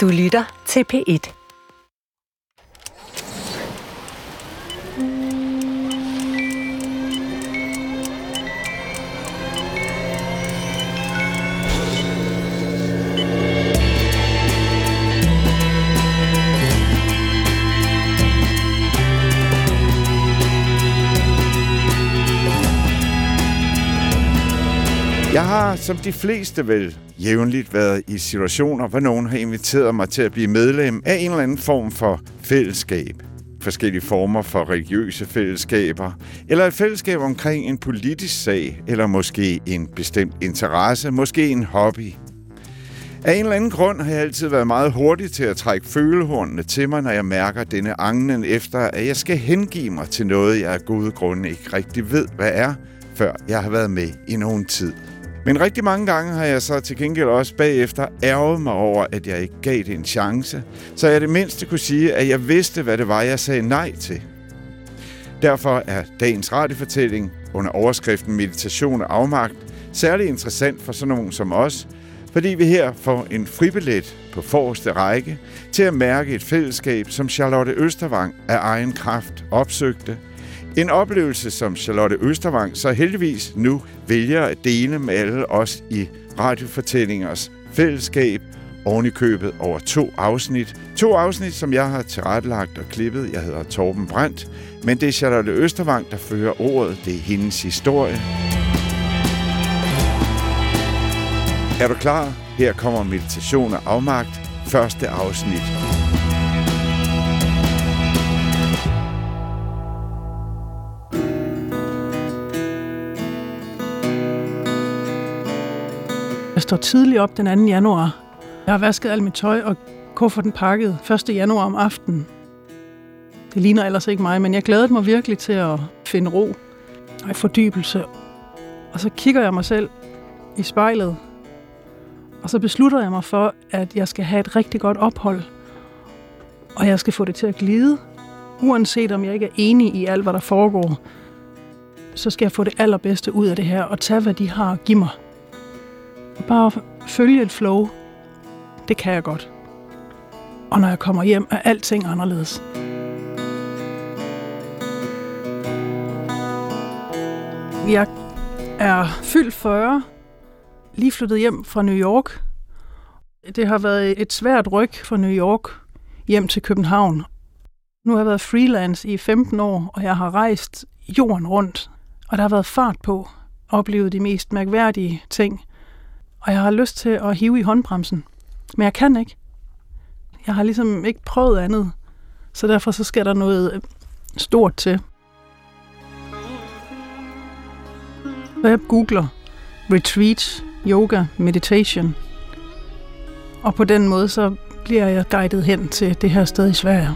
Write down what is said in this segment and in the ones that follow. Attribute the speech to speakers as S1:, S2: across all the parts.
S1: Du lytter til P1.
S2: Har, som de fleste vel, jævnligt været i situationer, hvor nogen har inviteret mig til at blive medlem af en eller anden form for fællesskab. Forskellige former for religiøse fællesskaber, eller et fællesskab omkring en politisk sag, eller måske en bestemt interesse, måske en hobby. Af en eller anden grund har jeg altid været meget hurtig til at trække følehornene til mig, når jeg mærker denne anglen efter, at jeg skal hengive mig til noget, jeg af gode grunde ikke rigtig ved, hvad er, før jeg har været med i nogen tid. Men rigtig mange gange har jeg så til gengæld også bagefter ærget mig over, at jeg ikke gav det en chance, så jeg det mindste kunne sige, at jeg vidste, hvad det var, jeg sagde nej til. Derfor er dagens radiofortælling under overskriften Meditation og afmagt særlig interessant for sådan nogen som os, fordi vi her får en fribillet på forreste række til at mærke et fællesskab, som Charlotte Østervang af egen kraft opsøgte – en oplevelse, som Charlotte Østervang så heldigvis nu vælger at dele med alle os i radiofortællingers fællesskab, ovenikøbet i købet over to afsnit. To afsnit, som jeg har tilrettelagt og klippet. Jeg hedder Torben Brandt, men det er Charlotte Østervang, der fører ordet. Det er hendes historie. Er du klar? Her kommer meditation og afmagt. Første afsnit.
S3: Står tidligt op den 2. januar. Jeg har vasket alt mit tøj og kufferten pakket 1. januar om aftenen. Det ligner ellers ikke mig, men jeg glædede mig virkelig til at finde ro og fordybelse. Og så kigger jeg mig selv i spejlet, og så beslutter jeg mig for, at jeg skal have et rigtig godt ophold, og jeg skal få det til at glide, uanset om jeg ikke er enig i alt, hvad der foregår, så skal jeg få det allerbedste ud af det her, og tage, hvad de har at give mig. Bare følge et flow, det kan jeg godt. Og når jeg kommer hjem, er alting anderledes. Jeg er fyldt 40, lige flyttet hjem fra New York. Det har været et svært ryg fra New York hjem til København. Nu har jeg været freelance i 15 år, og jeg har rejst jorden rundt. Og der har været fart på, oplevet de mest mærkværdige ting. Og jeg har lyst til at hive i håndbremsen. Men jeg kan ikke. Jeg har ligesom ikke prøvet andet. Så derfor så skal der noget øh, stort til. Så jeg googler retreat, yoga, meditation. Og på den måde så bliver jeg guidet hen til det her sted i Sverige,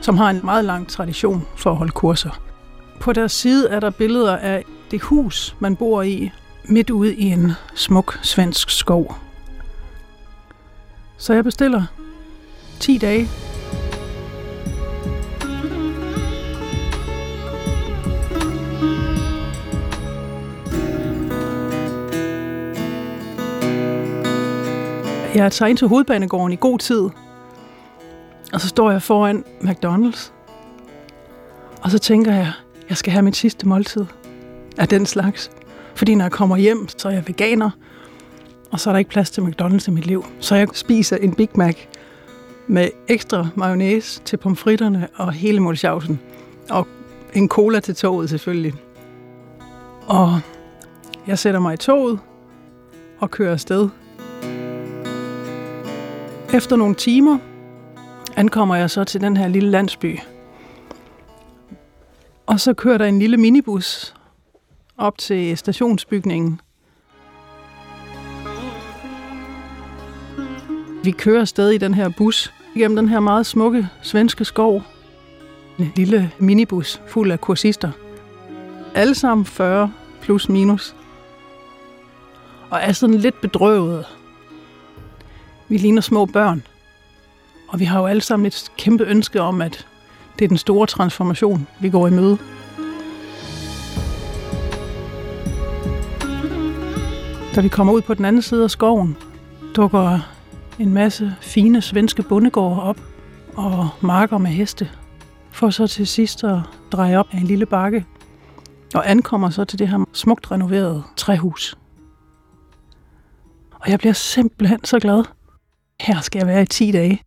S3: som har en meget lang tradition for at holde kurser. På deres side er der billeder af det hus, man bor i, midt ude i en smuk svensk skov. Så jeg bestiller 10 dage. Jeg tager ind til hovedbanegården i god tid, og så står jeg foran McDonald's, og så tænker jeg, jeg skal have mit sidste måltid af den slags. Fordi når jeg kommer hjem, så er jeg veganer, og så er der ikke plads til McDonald's i mit liv. Så jeg spiser en Big Mac med ekstra mayonnaise til pomfritterne og hele målsjavsen. Og en cola til toget selvfølgelig. Og jeg sætter mig i toget og kører afsted. Efter nogle timer ankommer jeg så til den her lille landsby. Og så kører der en lille minibus op til stationsbygningen. Vi kører stadig i den her bus igennem den her meget smukke svenske skov. En lille minibus fuld af kursister. Alle sammen 40 plus minus. Og er sådan lidt bedrøvet. Vi ligner små børn. Og vi har jo alle sammen et kæmpe ønske om, at det er den store transformation, vi går i møde. Da vi kommer ud på den anden side af skoven, dukker en masse fine svenske bondegårde op og marker med heste, for så til sidst at dreje op af en lille bakke og ankommer så til det her smukt renoverede træhus. Og jeg bliver simpelthen så glad. Her skal jeg være i 10 dage.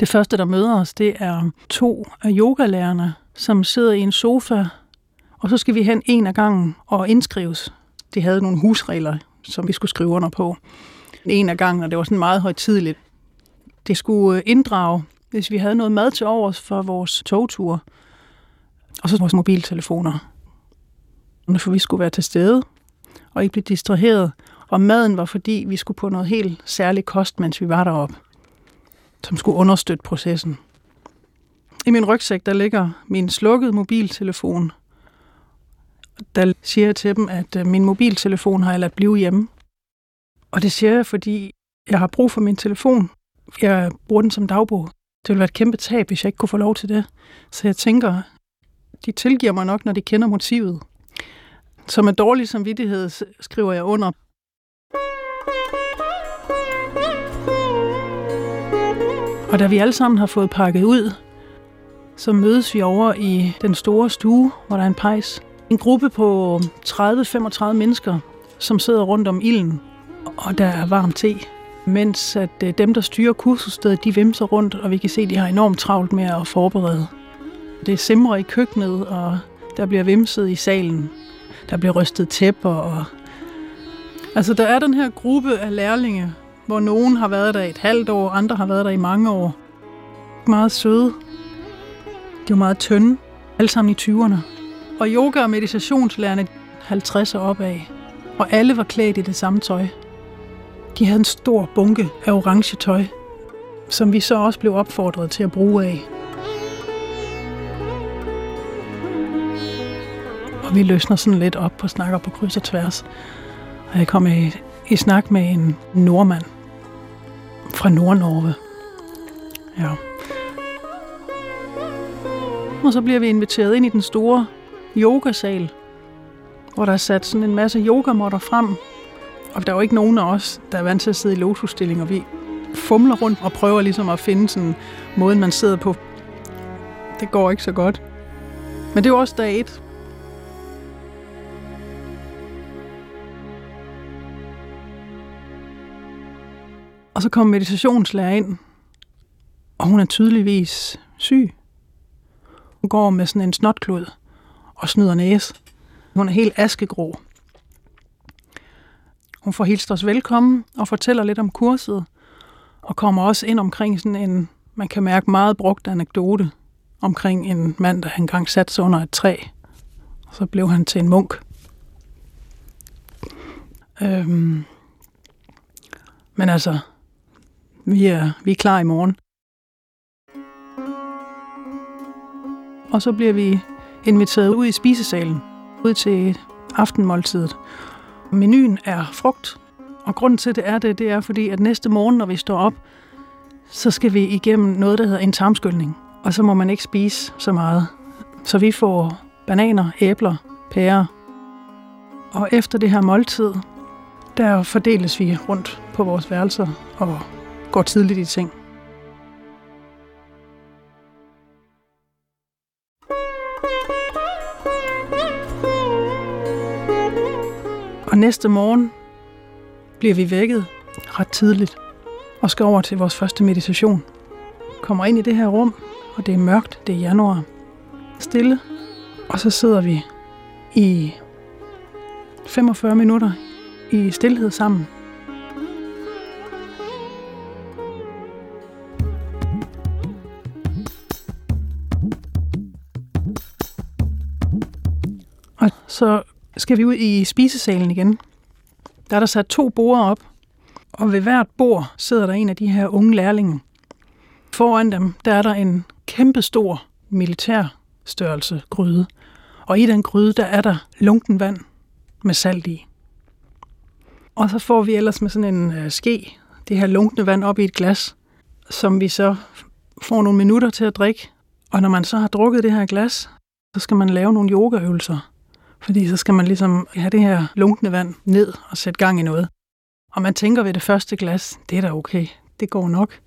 S3: Det første, der møder os, det er to af yogalærerne, som sidder i en sofa, og så skal vi hen en af gangen og indskrives. De havde nogle husregler, som vi skulle skrive under på. En af gangen, og det var sådan meget højtidligt. Det skulle øh, inddrage, hvis vi havde noget mad til overs for vores togtur, og så vores mobiltelefoner. For vi skulle være til stede og ikke blive distraheret. Og maden var, fordi vi skulle på noget helt særligt kost, mens vi var deroppe som skulle understøtte processen. I min rygsæk, der ligger min slukkede mobiltelefon. Der siger jeg til dem, at øh, min mobiltelefon har jeg ladt blive hjemme. Og det siger jeg, fordi jeg har brug for min telefon. Jeg bruger den som dagbog. Det ville være et kæmpe tab, hvis jeg ikke kunne få lov til det. Så jeg tænker, de tilgiver mig nok, når de kender motivet. Så med dårlig samvittighed skriver jeg under Og da vi alle sammen har fået pakket ud, så mødes vi over i den store stue, hvor der er en pejs. En gruppe på 30-35 mennesker, som sidder rundt om ilden, og der er varm te. Mens at øh, dem, der styrer kursusstedet, de vimser rundt, og vi kan se, at de har enormt travlt med at forberede. Det simrer i køkkenet, og der bliver vimset i salen. Der bliver rystet tæpper. Og... Altså, der er den her gruppe af lærlinge, hvor nogen har været der et halvt år, andre har været der i mange år. Meget søde. De var meget tynde, alle sammen i 20'erne. Og yoga- og meditationslærerne 50 år opad. Og alle var klædt i det samme tøj. De havde en stor bunke af orange tøj, som vi så også blev opfordret til at bruge af. Og vi løsner sådan lidt op på snakker på kryds og tværs. Og jeg kom i, i snak med en nordmand, fra Nordnorge. Ja. Og så bliver vi inviteret ind i den store yogasal, hvor der er sat sådan en masse yogamotter frem. Og der er jo ikke nogen af os, der er vant til at sidde i lotusstilling, og vi fumler rundt og prøver ligesom at finde sådan måden, man sidder på. Det går ikke så godt. Men det er jo også dag et. Og så kommer meditationslærer ind, og hun er tydeligvis syg. Hun går med sådan en snotklud og snyder næse. Hun er helt askegrå. Hun får hilst os velkommen og fortæller lidt om kurset, og kommer også ind omkring sådan en, man kan mærke meget brugt anekdote, omkring en mand, der engang satte sig under et træ, og så blev han til en munk. Øhm, men altså, vi er, vi er klar i morgen. Og så bliver vi inviteret ud i spisesalen, ud til aftenmåltidet. Menuen er frugt, og grunden til det er det, det er fordi, at næste morgen, når vi står op, så skal vi igennem noget, der hedder en tarmskyldning. Og så må man ikke spise så meget. Så vi får bananer, æbler, pærer. Og efter det her måltid, der fordeles vi rundt på vores værelser og går tidligt i ting. Og næste morgen bliver vi vækket ret tidligt og skal over til vores første meditation. Kommer ind i det her rum, og det er mørkt, det er januar. Stille, og så sidder vi i 45 minutter i stillhed sammen. Så skal vi ud i spisesalen igen. Der er der sat to borde op, og ved hvert bord sidder der en af de her unge lærlinge. Foran dem, der er der en kæmpestor militær militærstørrelse gryde. Og i den gryde, der er der lunken vand med salt i. Og så får vi ellers med sådan en øh, ske det her lunkne vand op i et glas, som vi så får nogle minutter til at drikke. Og når man så har drukket det her glas, så skal man lave nogle yogaøvelser fordi så skal man ligesom have det her lunkne vand ned og sætte gang i noget. Og man tænker ved det første glas, det er da okay, det går nok.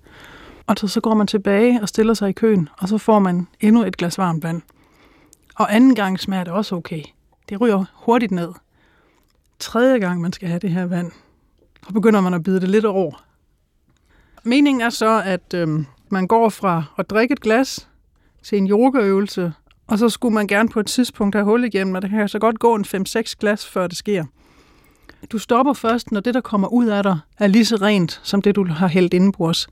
S3: Og så, så går man tilbage og stiller sig i køen, og så får man endnu et glas varmt vand. Og anden gang smager det også okay. Det ryger hurtigt ned. Tredje gang man skal have det her vand, så begynder man at bide det lidt over. Meningen er så, at øhm, man går fra at drikke et glas til en yogaøvelse, og så skulle man gerne på et tidspunkt have hul igennem, og det kan så godt gå en 5-6 glas, før det sker. Du stopper først, når det, der kommer ud af dig, er lige så rent, som det, du har hældt indenbords.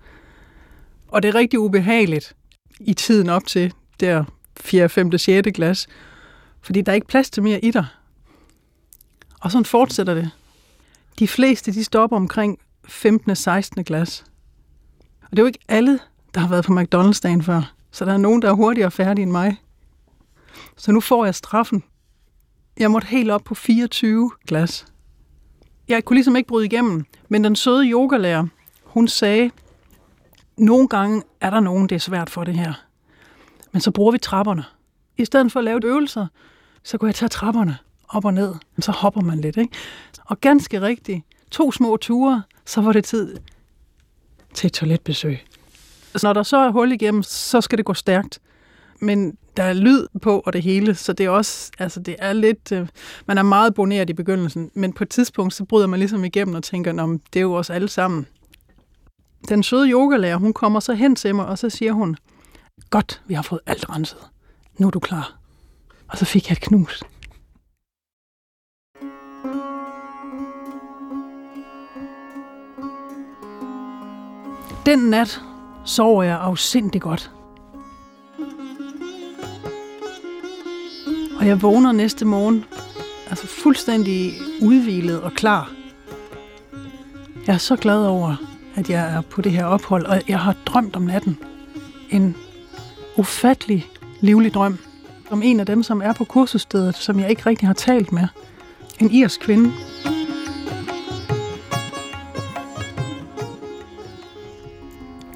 S3: Og det er rigtig ubehageligt i tiden op til der 4., 5., 6. glas, fordi der er ikke plads til mere i dig. Og sådan fortsætter det. De fleste, de stopper omkring 15. 16. glas. Og det er jo ikke alle, der har været på McDonald's-dagen før. Så der er nogen, der er hurtigere færdige end mig. Så nu får jeg straffen. Jeg måtte helt op på 24 glas. Jeg kunne ligesom ikke bryde igennem, men den søde yogalærer, hun sagde, nogle gange er der nogen, det er svært for det her. Men så bruger vi trapperne. I stedet for at lave øvelser, så kunne jeg tage trapperne op og ned. Så hopper man lidt, ikke? Og ganske rigtigt, to små ture, så var det tid til et toiletbesøg. Så når der så er hul igennem, så skal det gå stærkt. Men der er lyd på og det hele, så det er også, altså det er lidt, øh, man er meget boneret i begyndelsen, men på et tidspunkt, så bryder man ligesom igennem og tænker, om det er jo os alle sammen. Den søde yogalærer, hun kommer så hen til mig, og så siger hun, godt, vi har fået alt renset. Nu er du klar. Og så fik jeg et knus. Den nat sover jeg afsindig godt. Og jeg vågner næste morgen, altså fuldstændig udvilet og klar. Jeg er så glad over, at jeg er på det her ophold, og jeg har drømt om natten. En ufattelig livlig drøm om en af dem, som er på kursusstedet, som jeg ikke rigtig har talt med. En irsk kvinde.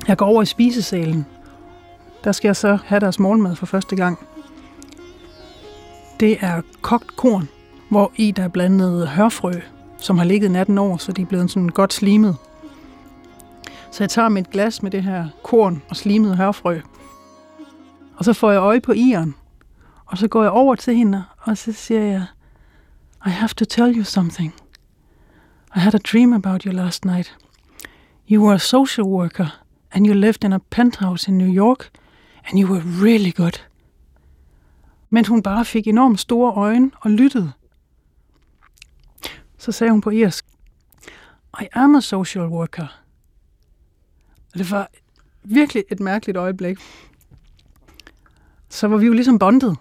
S3: Jeg går over i spisesalen. Der skal jeg så have deres morgenmad for første gang. Det er kogt korn, hvor i der er blandet hørfrø, som har ligget natten over, så de er blevet sådan godt slimet. Så jeg tager mit glas med det her korn og slimet hørfrø. Og så får jeg øje på Iren. Og så går jeg over til hende, og så siger jeg, I have to tell you something. I had a dream about you last night. You were a social worker, and you lived in a penthouse in New York, and you were really good. Men hun bare fik enormt store øjne og lyttede. Så sagde hun på irsk, I am a social worker. Og det var virkelig et mærkeligt øjeblik. Så var vi jo ligesom bondet.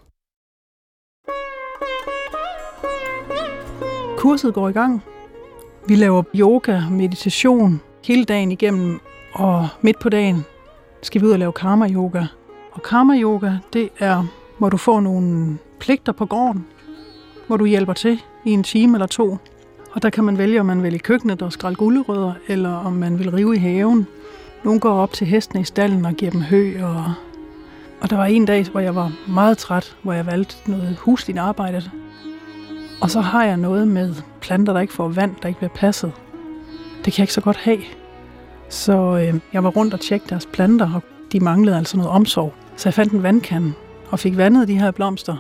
S3: Kurset går i gang. Vi laver yoga, meditation hele dagen igennem, og midt på dagen skal vi ud og lave karma yoga. Og karma yoga, det er, hvor du får nogle pligter på gården, hvor du hjælper til i en time eller to. Og der kan man vælge, om man vil i køkkenet og skrælle gulerødder, eller om man vil rive i haven. Nogle går op til hestene i stallen og giver dem hø. Og, og der var en dag, hvor jeg var meget træt, hvor jeg valgte noget husligt arbejde. Og så har jeg noget med planter, der ikke får vand, der ikke bliver passet. Det kan jeg ikke så godt have. Så øh, jeg var rundt og tjekke deres planter, og de manglede altså noget omsorg. Så jeg fandt en vandkande og fik vandet de her blomster.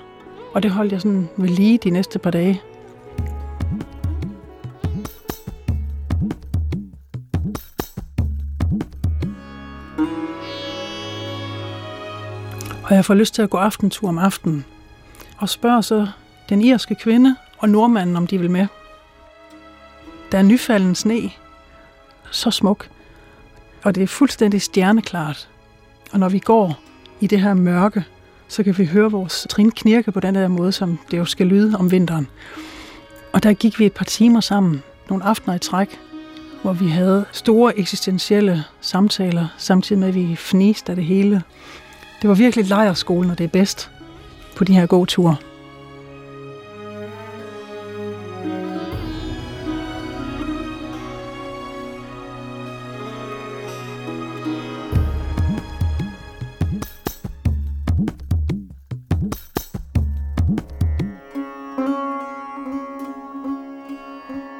S3: Og det holdt jeg sådan ved lige de næste par dage. Og jeg får lyst til at gå aftentur om aftenen. Og spørger så den irske kvinde og nordmanden, om de vil med. Der er nyfalden sne. Så smuk. Og det er fuldstændig stjerneklart. Og når vi går i det her mørke, så kan vi høre vores trin knirke på den der måde, som det jo skal lyde om vinteren. Og der gik vi et par timer sammen, nogle aftener i træk, hvor vi havde store eksistentielle samtaler, samtidig med at vi fniste af det hele. Det var virkelig lejerskolen, og det er bedst på de her gåture.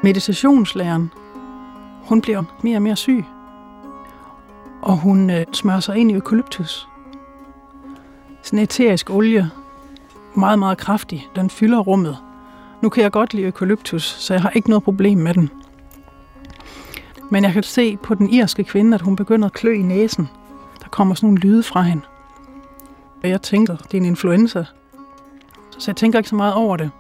S3: Meditationslæreren, hun bliver mere og mere syg. Og hun øh, smører sig ind i eukalyptus. Sådan eterisk olie, meget, meget kraftig. Den fylder rummet. Nu kan jeg godt lide eukalyptus, så jeg har ikke noget problem med den. Men jeg kan se på den irske kvinde, at hun begynder at klø i næsen. Der kommer sådan nogle lyde fra hende. Og jeg tænker, det er en influenza. Så jeg tænker ikke så meget over det.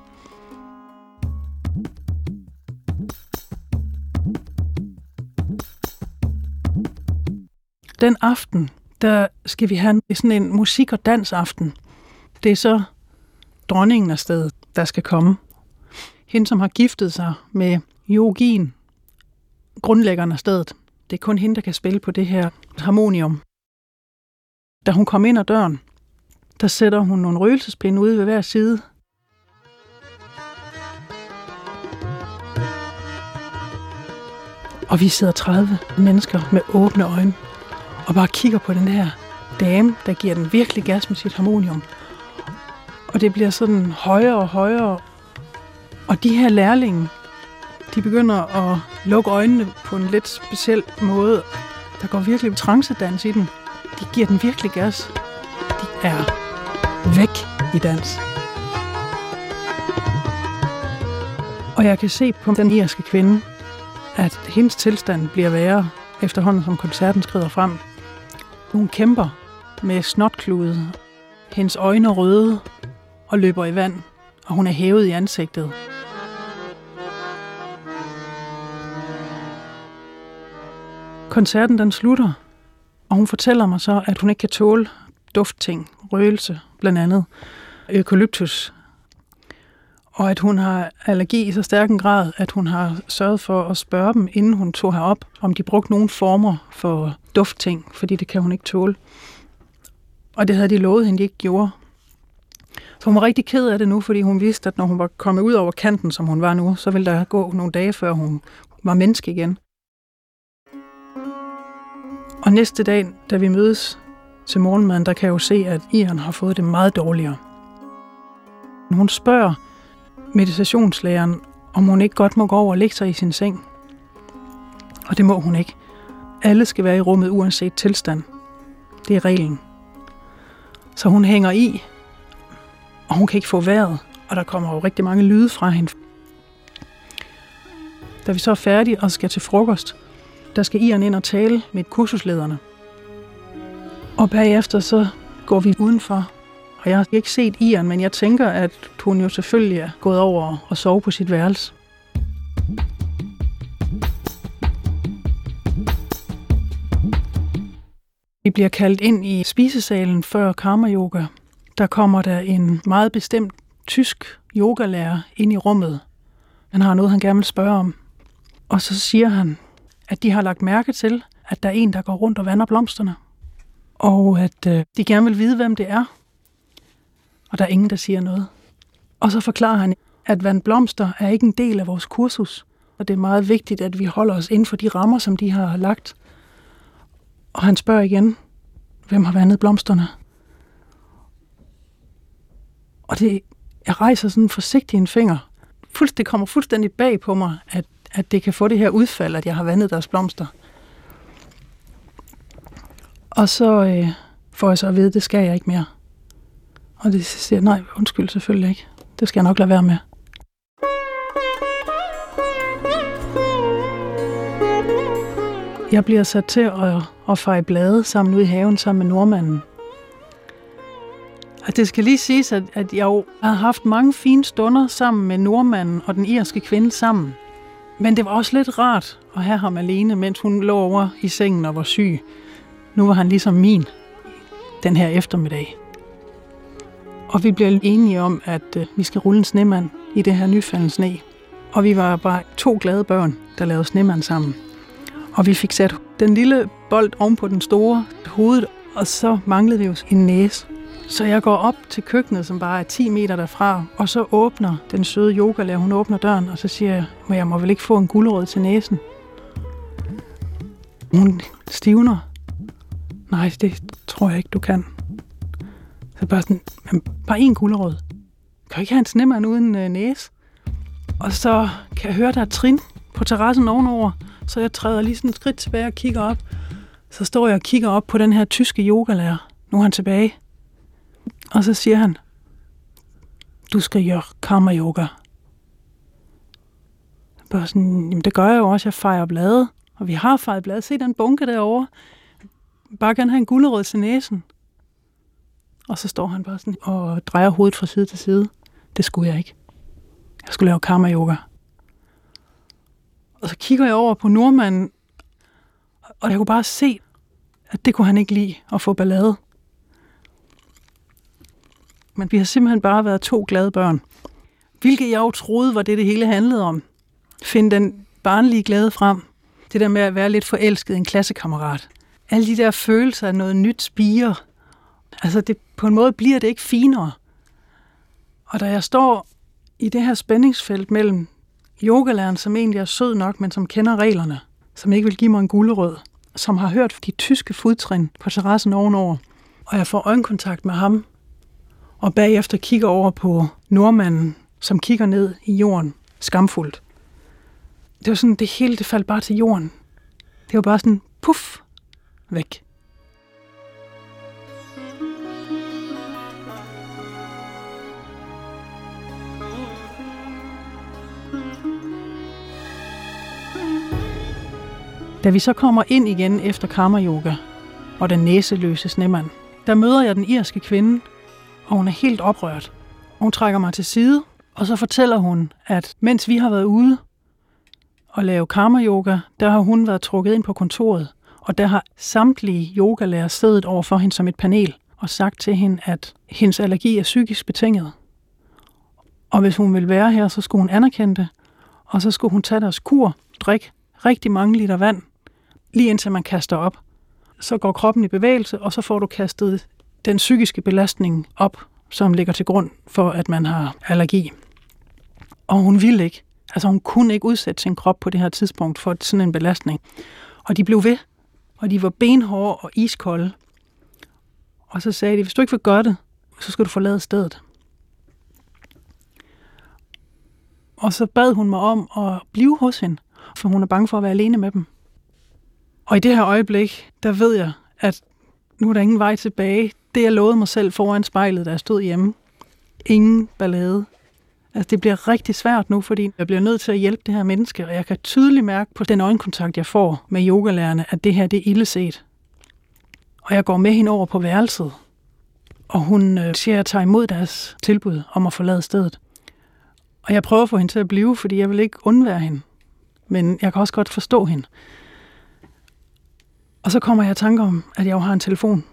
S3: Den aften, der skal vi have sådan en musik- og dansaften. Det er så dronningen af stedet, der skal komme. Hende, som har giftet sig med yogin, grundlæggeren af stedet. Det er kun hende, der kan spille på det her harmonium. Da hun kom ind ad døren, der sætter hun nogle røgelsespinde ude ved hver side. Og vi sidder 30 mennesker med åbne øjne og bare kigger på den der dame, der giver den virkelig gas med sit harmonium. Og det bliver sådan højere og højere. Og de her lærlinge, de begynder at lukke øjnene på en lidt speciel måde. Der går virkelig trancedans i den. De giver den virkelig gas. De er væk i dans. Og jeg kan se på den irske kvinde, at hendes tilstand bliver værre efterhånden, som koncerten skrider frem. Hun kæmper med snotklude. Hendes øjne røde og løber i vand, og hun er hævet i ansigtet. Koncerten den slutter, og hun fortæller mig så, at hun ikke kan tåle duftting, røgelse blandt andet, eukalyptus, og at hun har allergi i så stærk en grad, at hun har sørget for at spørge dem, inden hun tog herop, om de brugte nogle former for duftting, fordi det kan hun ikke tåle. Og det havde de lovet hende, de ikke gjorde. Så hun var rigtig ked af det nu, fordi hun vidste, at når hun var kommet ud over kanten, som hun var nu, så ville der gå nogle dage, før hun var menneske igen. Og næste dag, da vi mødes til morgenmaden, der kan jeg jo se, at Ian har fået det meget dårligere. Hun spørger meditationslæreren, om hun ikke godt må gå over og lægge sig i sin seng. Og det må hun ikke. Alle skal være i rummet uanset tilstand. Det er reglen. Så hun hænger i, og hun kan ikke få vejret, og der kommer jo rigtig mange lyde fra hende. Da vi så er færdige og skal til frokost, der skal Ian ind og tale med kursuslederne. Og bagefter så går vi udenfor, og jeg har ikke set Ian, men jeg tænker, at hun jo selvfølgelig er gået over og sove på sit værelse. Vi bliver kaldt ind i spisesalen før karma yoga. Der kommer der en meget bestemt tysk yogalærer ind i rummet. Han har noget, han gerne vil spørge om. Og så siger han, at de har lagt mærke til, at der er en, der går rundt og vander blomsterne. Og at øh, de gerne vil vide, hvem det er. Og der er ingen, der siger noget. Og så forklarer han, at vandblomster er ikke en del af vores kursus. Og det er meget vigtigt, at vi holder os inden for de rammer, som de har lagt. Og han spørger igen, hvem har vandet blomsterne? Og det, jeg rejser sådan forsigtigt en finger. Fuldst, det kommer fuldstændig bag på mig, at, at det kan få det her udfald, at jeg har vandet deres blomster. Og så øh, får jeg så at vide, at det skal jeg ikke mere. Og det siger nej, undskyld selvfølgelig ikke. Det skal jeg nok lade være med. Jeg bliver sat til at, at feje blade sammen ude i haven sammen med nordmanden. Og det skal lige siges, at, at jeg jo har haft mange fine stunder sammen med nordmanden og den irske kvinde sammen. Men det var også lidt rart at have ham alene, mens hun lå over i sengen og var syg. Nu var han ligesom min den her eftermiddag. Og vi blev enige om, at øh, vi skal rulle en snemand i det her nyfaldende sne. Og vi var bare to glade børn, der lavede snemand sammen. Og vi fik sat den lille bold oven på den store hovedet, og så manglede vi jo en næse. Så jeg går op til køkkenet, som bare er 10 meter derfra, og så åbner den søde yogalærer, hun åbner døren, og så siger jeg, at jeg må vel ikke få en guldråd til næsen. Hun stivner. Nej, det tror jeg ikke, du kan. Så bare sådan, men bare en gulerod. Kan du ikke have en snemmand uden øh, næse? Og så kan jeg høre, der er trin på terrassen ovenover, så jeg træder lige sådan et skridt tilbage og kigger op. Så står jeg og kigger op på den her tyske yogalærer. Nu er han tilbage. Og så siger han, du skal gøre karma yoga. Bare sådan, jamen det gør jeg jo også, jeg fejrer blade. Og vi har fejret blade. Se den bunke derovre. Bare gerne have en gulerod til næsen. Og så står han bare sådan og drejer hovedet fra side til side. Det skulle jeg ikke. Jeg skulle lave karma yoga. Og så kigger jeg over på nordmanden, og jeg kunne bare se, at det kunne han ikke lide at få ballade. Men vi har simpelthen bare været to glade børn. Hvilket jeg jo troede var det, det hele handlede om. Find den barnlige glæde frem. Det der med at være lidt forelsket i en klassekammerat. Alle de der følelser af noget nyt spiger. Altså det, på en måde bliver det ikke finere. Og da jeg står i det her spændingsfelt mellem yogalæreren, som egentlig er sød nok, men som kender reglerne, som ikke vil give mig en gulerød, som har hørt de tyske fodtrin på terrassen ovenover, og jeg får øjenkontakt med ham, og bagefter kigger over på nordmanden, som kigger ned i jorden, skamfuldt. Det var sådan, det hele det faldt bare til jorden. Det var bare sådan, puff, væk. Da vi så kommer ind igen efter kammeryoga og den næseløse snemand, der møder jeg den irske kvinde, og hun er helt oprørt. Hun trækker mig til side, og så fortæller hun, at mens vi har været ude og lave karma yoga, der har hun været trukket ind på kontoret, og der har samtlige yogalærer siddet over for hende som et panel og sagt til hende, at hendes allergi er psykisk betinget. Og hvis hun vil være her, så skulle hun anerkende det, og så skulle hun tage deres kur, drikke rigtig mange liter vand, lige indtil man kaster op. Så går kroppen i bevægelse, og så får du kastet den psykiske belastning op, som ligger til grund for, at man har allergi. Og hun ville ikke. Altså hun kunne ikke udsætte sin krop på det her tidspunkt for sådan en belastning. Og de blev ved, og de var benhårde og iskolde. Og så sagde de, hvis du ikke vil gøre det, så skal du forlade stedet. Og så bad hun mig om at blive hos hende, for hun er bange for at være alene med dem. Og i det her øjeblik, der ved jeg, at nu er der ingen vej tilbage. Det, jeg lovede mig selv foran spejlet, da jeg stod hjemme. Ingen ballade. Altså, det bliver rigtig svært nu, fordi jeg bliver nødt til at hjælpe det her menneske, og jeg kan tydeligt mærke på den øjenkontakt, jeg får med yogalærerne, at det her, det er illeset. Og jeg går med hende over på værelset, og hun øh, siger, at jeg tager imod deres tilbud om at forlade stedet. Og jeg prøver at få hende til at blive, fordi jeg vil ikke undvære hende. Men jeg kan også godt forstå hende. Og så kommer jeg i tanke om, at jeg jo har en telefon.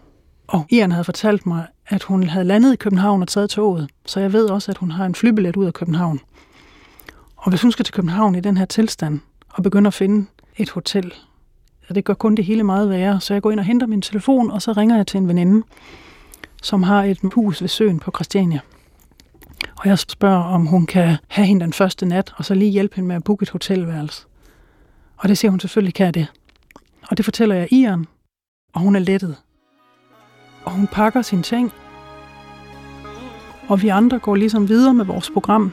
S3: Og Ian havde fortalt mig, at hun havde landet i København og taget toget. Så jeg ved også, at hun har en flybillet ud af København. Og hvis hun skal til København i den her tilstand, og begynder at finde et hotel, så det gør kun det hele meget værre. Så jeg går ind og henter min telefon, og så ringer jeg til en veninde, som har et hus ved søen på Christiania. Og jeg spørger, om hun kan have hende den første nat, og så lige hjælpe hende med at booke et hotelværelse. Og det siger hun selvfølgelig kan det. Og det fortæller jeg Ian, og hun er lettet. Og hun pakker sin ting, og vi andre går ligesom videre med vores program.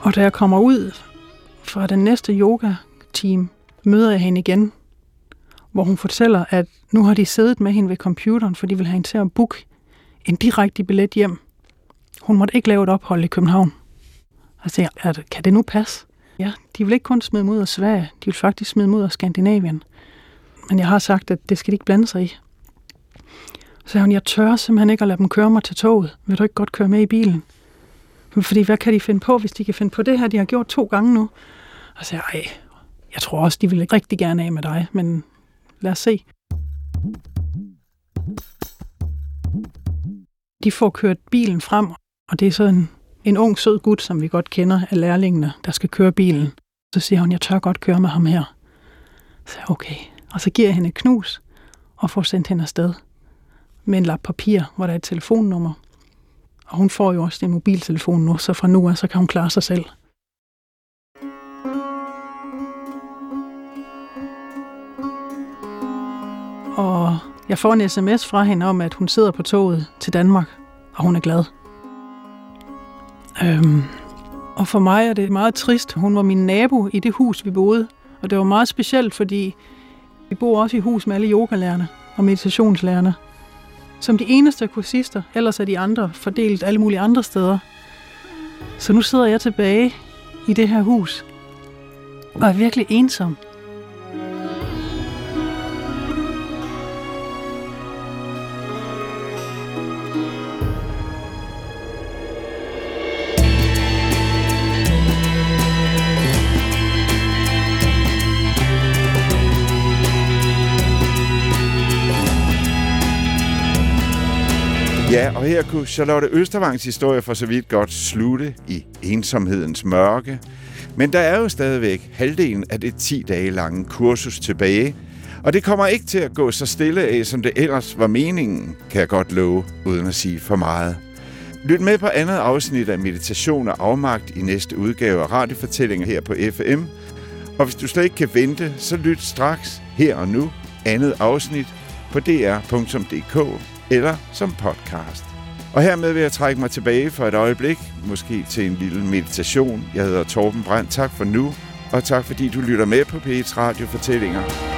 S3: Og da jeg kommer ud fra den næste yoga-team, møder jeg hende igen, hvor hun fortæller, at nu har de siddet med hende ved computeren, for de vil have hende til at booke en direkte billet hjem. Hun måtte ikke lave et ophold i København. Og siger, at kan det nu passe? Ja, de vil ikke kun smide mod af Sverige, de vil faktisk smide mod af Skandinavien. Men jeg har sagt, at det skal de ikke blande sig i. Så sagde hun, jeg tør simpelthen ikke at lade dem køre mig til toget. Vil du ikke godt køre med i bilen? Fordi hvad kan de finde på, hvis de kan finde på det her? De har gjort to gange nu. Og så sagde jeg, jeg tror også, de vil rigtig gerne af med dig, men lad os se. De får kørt bilen frem, og det er sådan en ung, sød gut, som vi godt kender af lærlingene, der skal køre bilen. Så siger hun, jeg tør godt køre med ham her. Så jeg, okay. Og så giver jeg hende et knus og får sendt hende afsted med en lap papir, hvor der er et telefonnummer. Og hun får jo også en mobiltelefon nu, så fra nu af, så kan hun klare sig selv. Og jeg får en sms fra hende om, at hun sidder på toget til Danmark, og hun er glad. Øhm, Og for mig er det meget trist. Hun var min nabo i det hus, vi boede. Og det var meget specielt, fordi vi bor også i hus med alle yogalærerne og meditationslærerne. Som de eneste kursister, ellers er de andre fordelt alle mulige andre steder. Så nu sidder jeg tilbage i det her hus og er virkelig ensom.
S2: Ja, og her kunne Charlotte Østervangs historie for så vidt godt slutte i ensomhedens mørke. Men der er jo stadigvæk halvdelen af det 10 dage lange kursus tilbage, og det kommer ikke til at gå så stille af, som det ellers var meningen, kan jeg godt love, uden at sige for meget. Lyt med på andet afsnit af Meditation og Afmagt i næste udgave af radiofortællinger her på FM. Og hvis du slet ikke kan vente, så lyt straks her og nu andet afsnit på dr.dk eller som podcast. Og hermed vil jeg trække mig tilbage for et øjeblik, måske til en lille meditation. Jeg hedder Torben Brandt. Tak for nu, og tak fordi du lytter med på P1 Radio Fortællinger.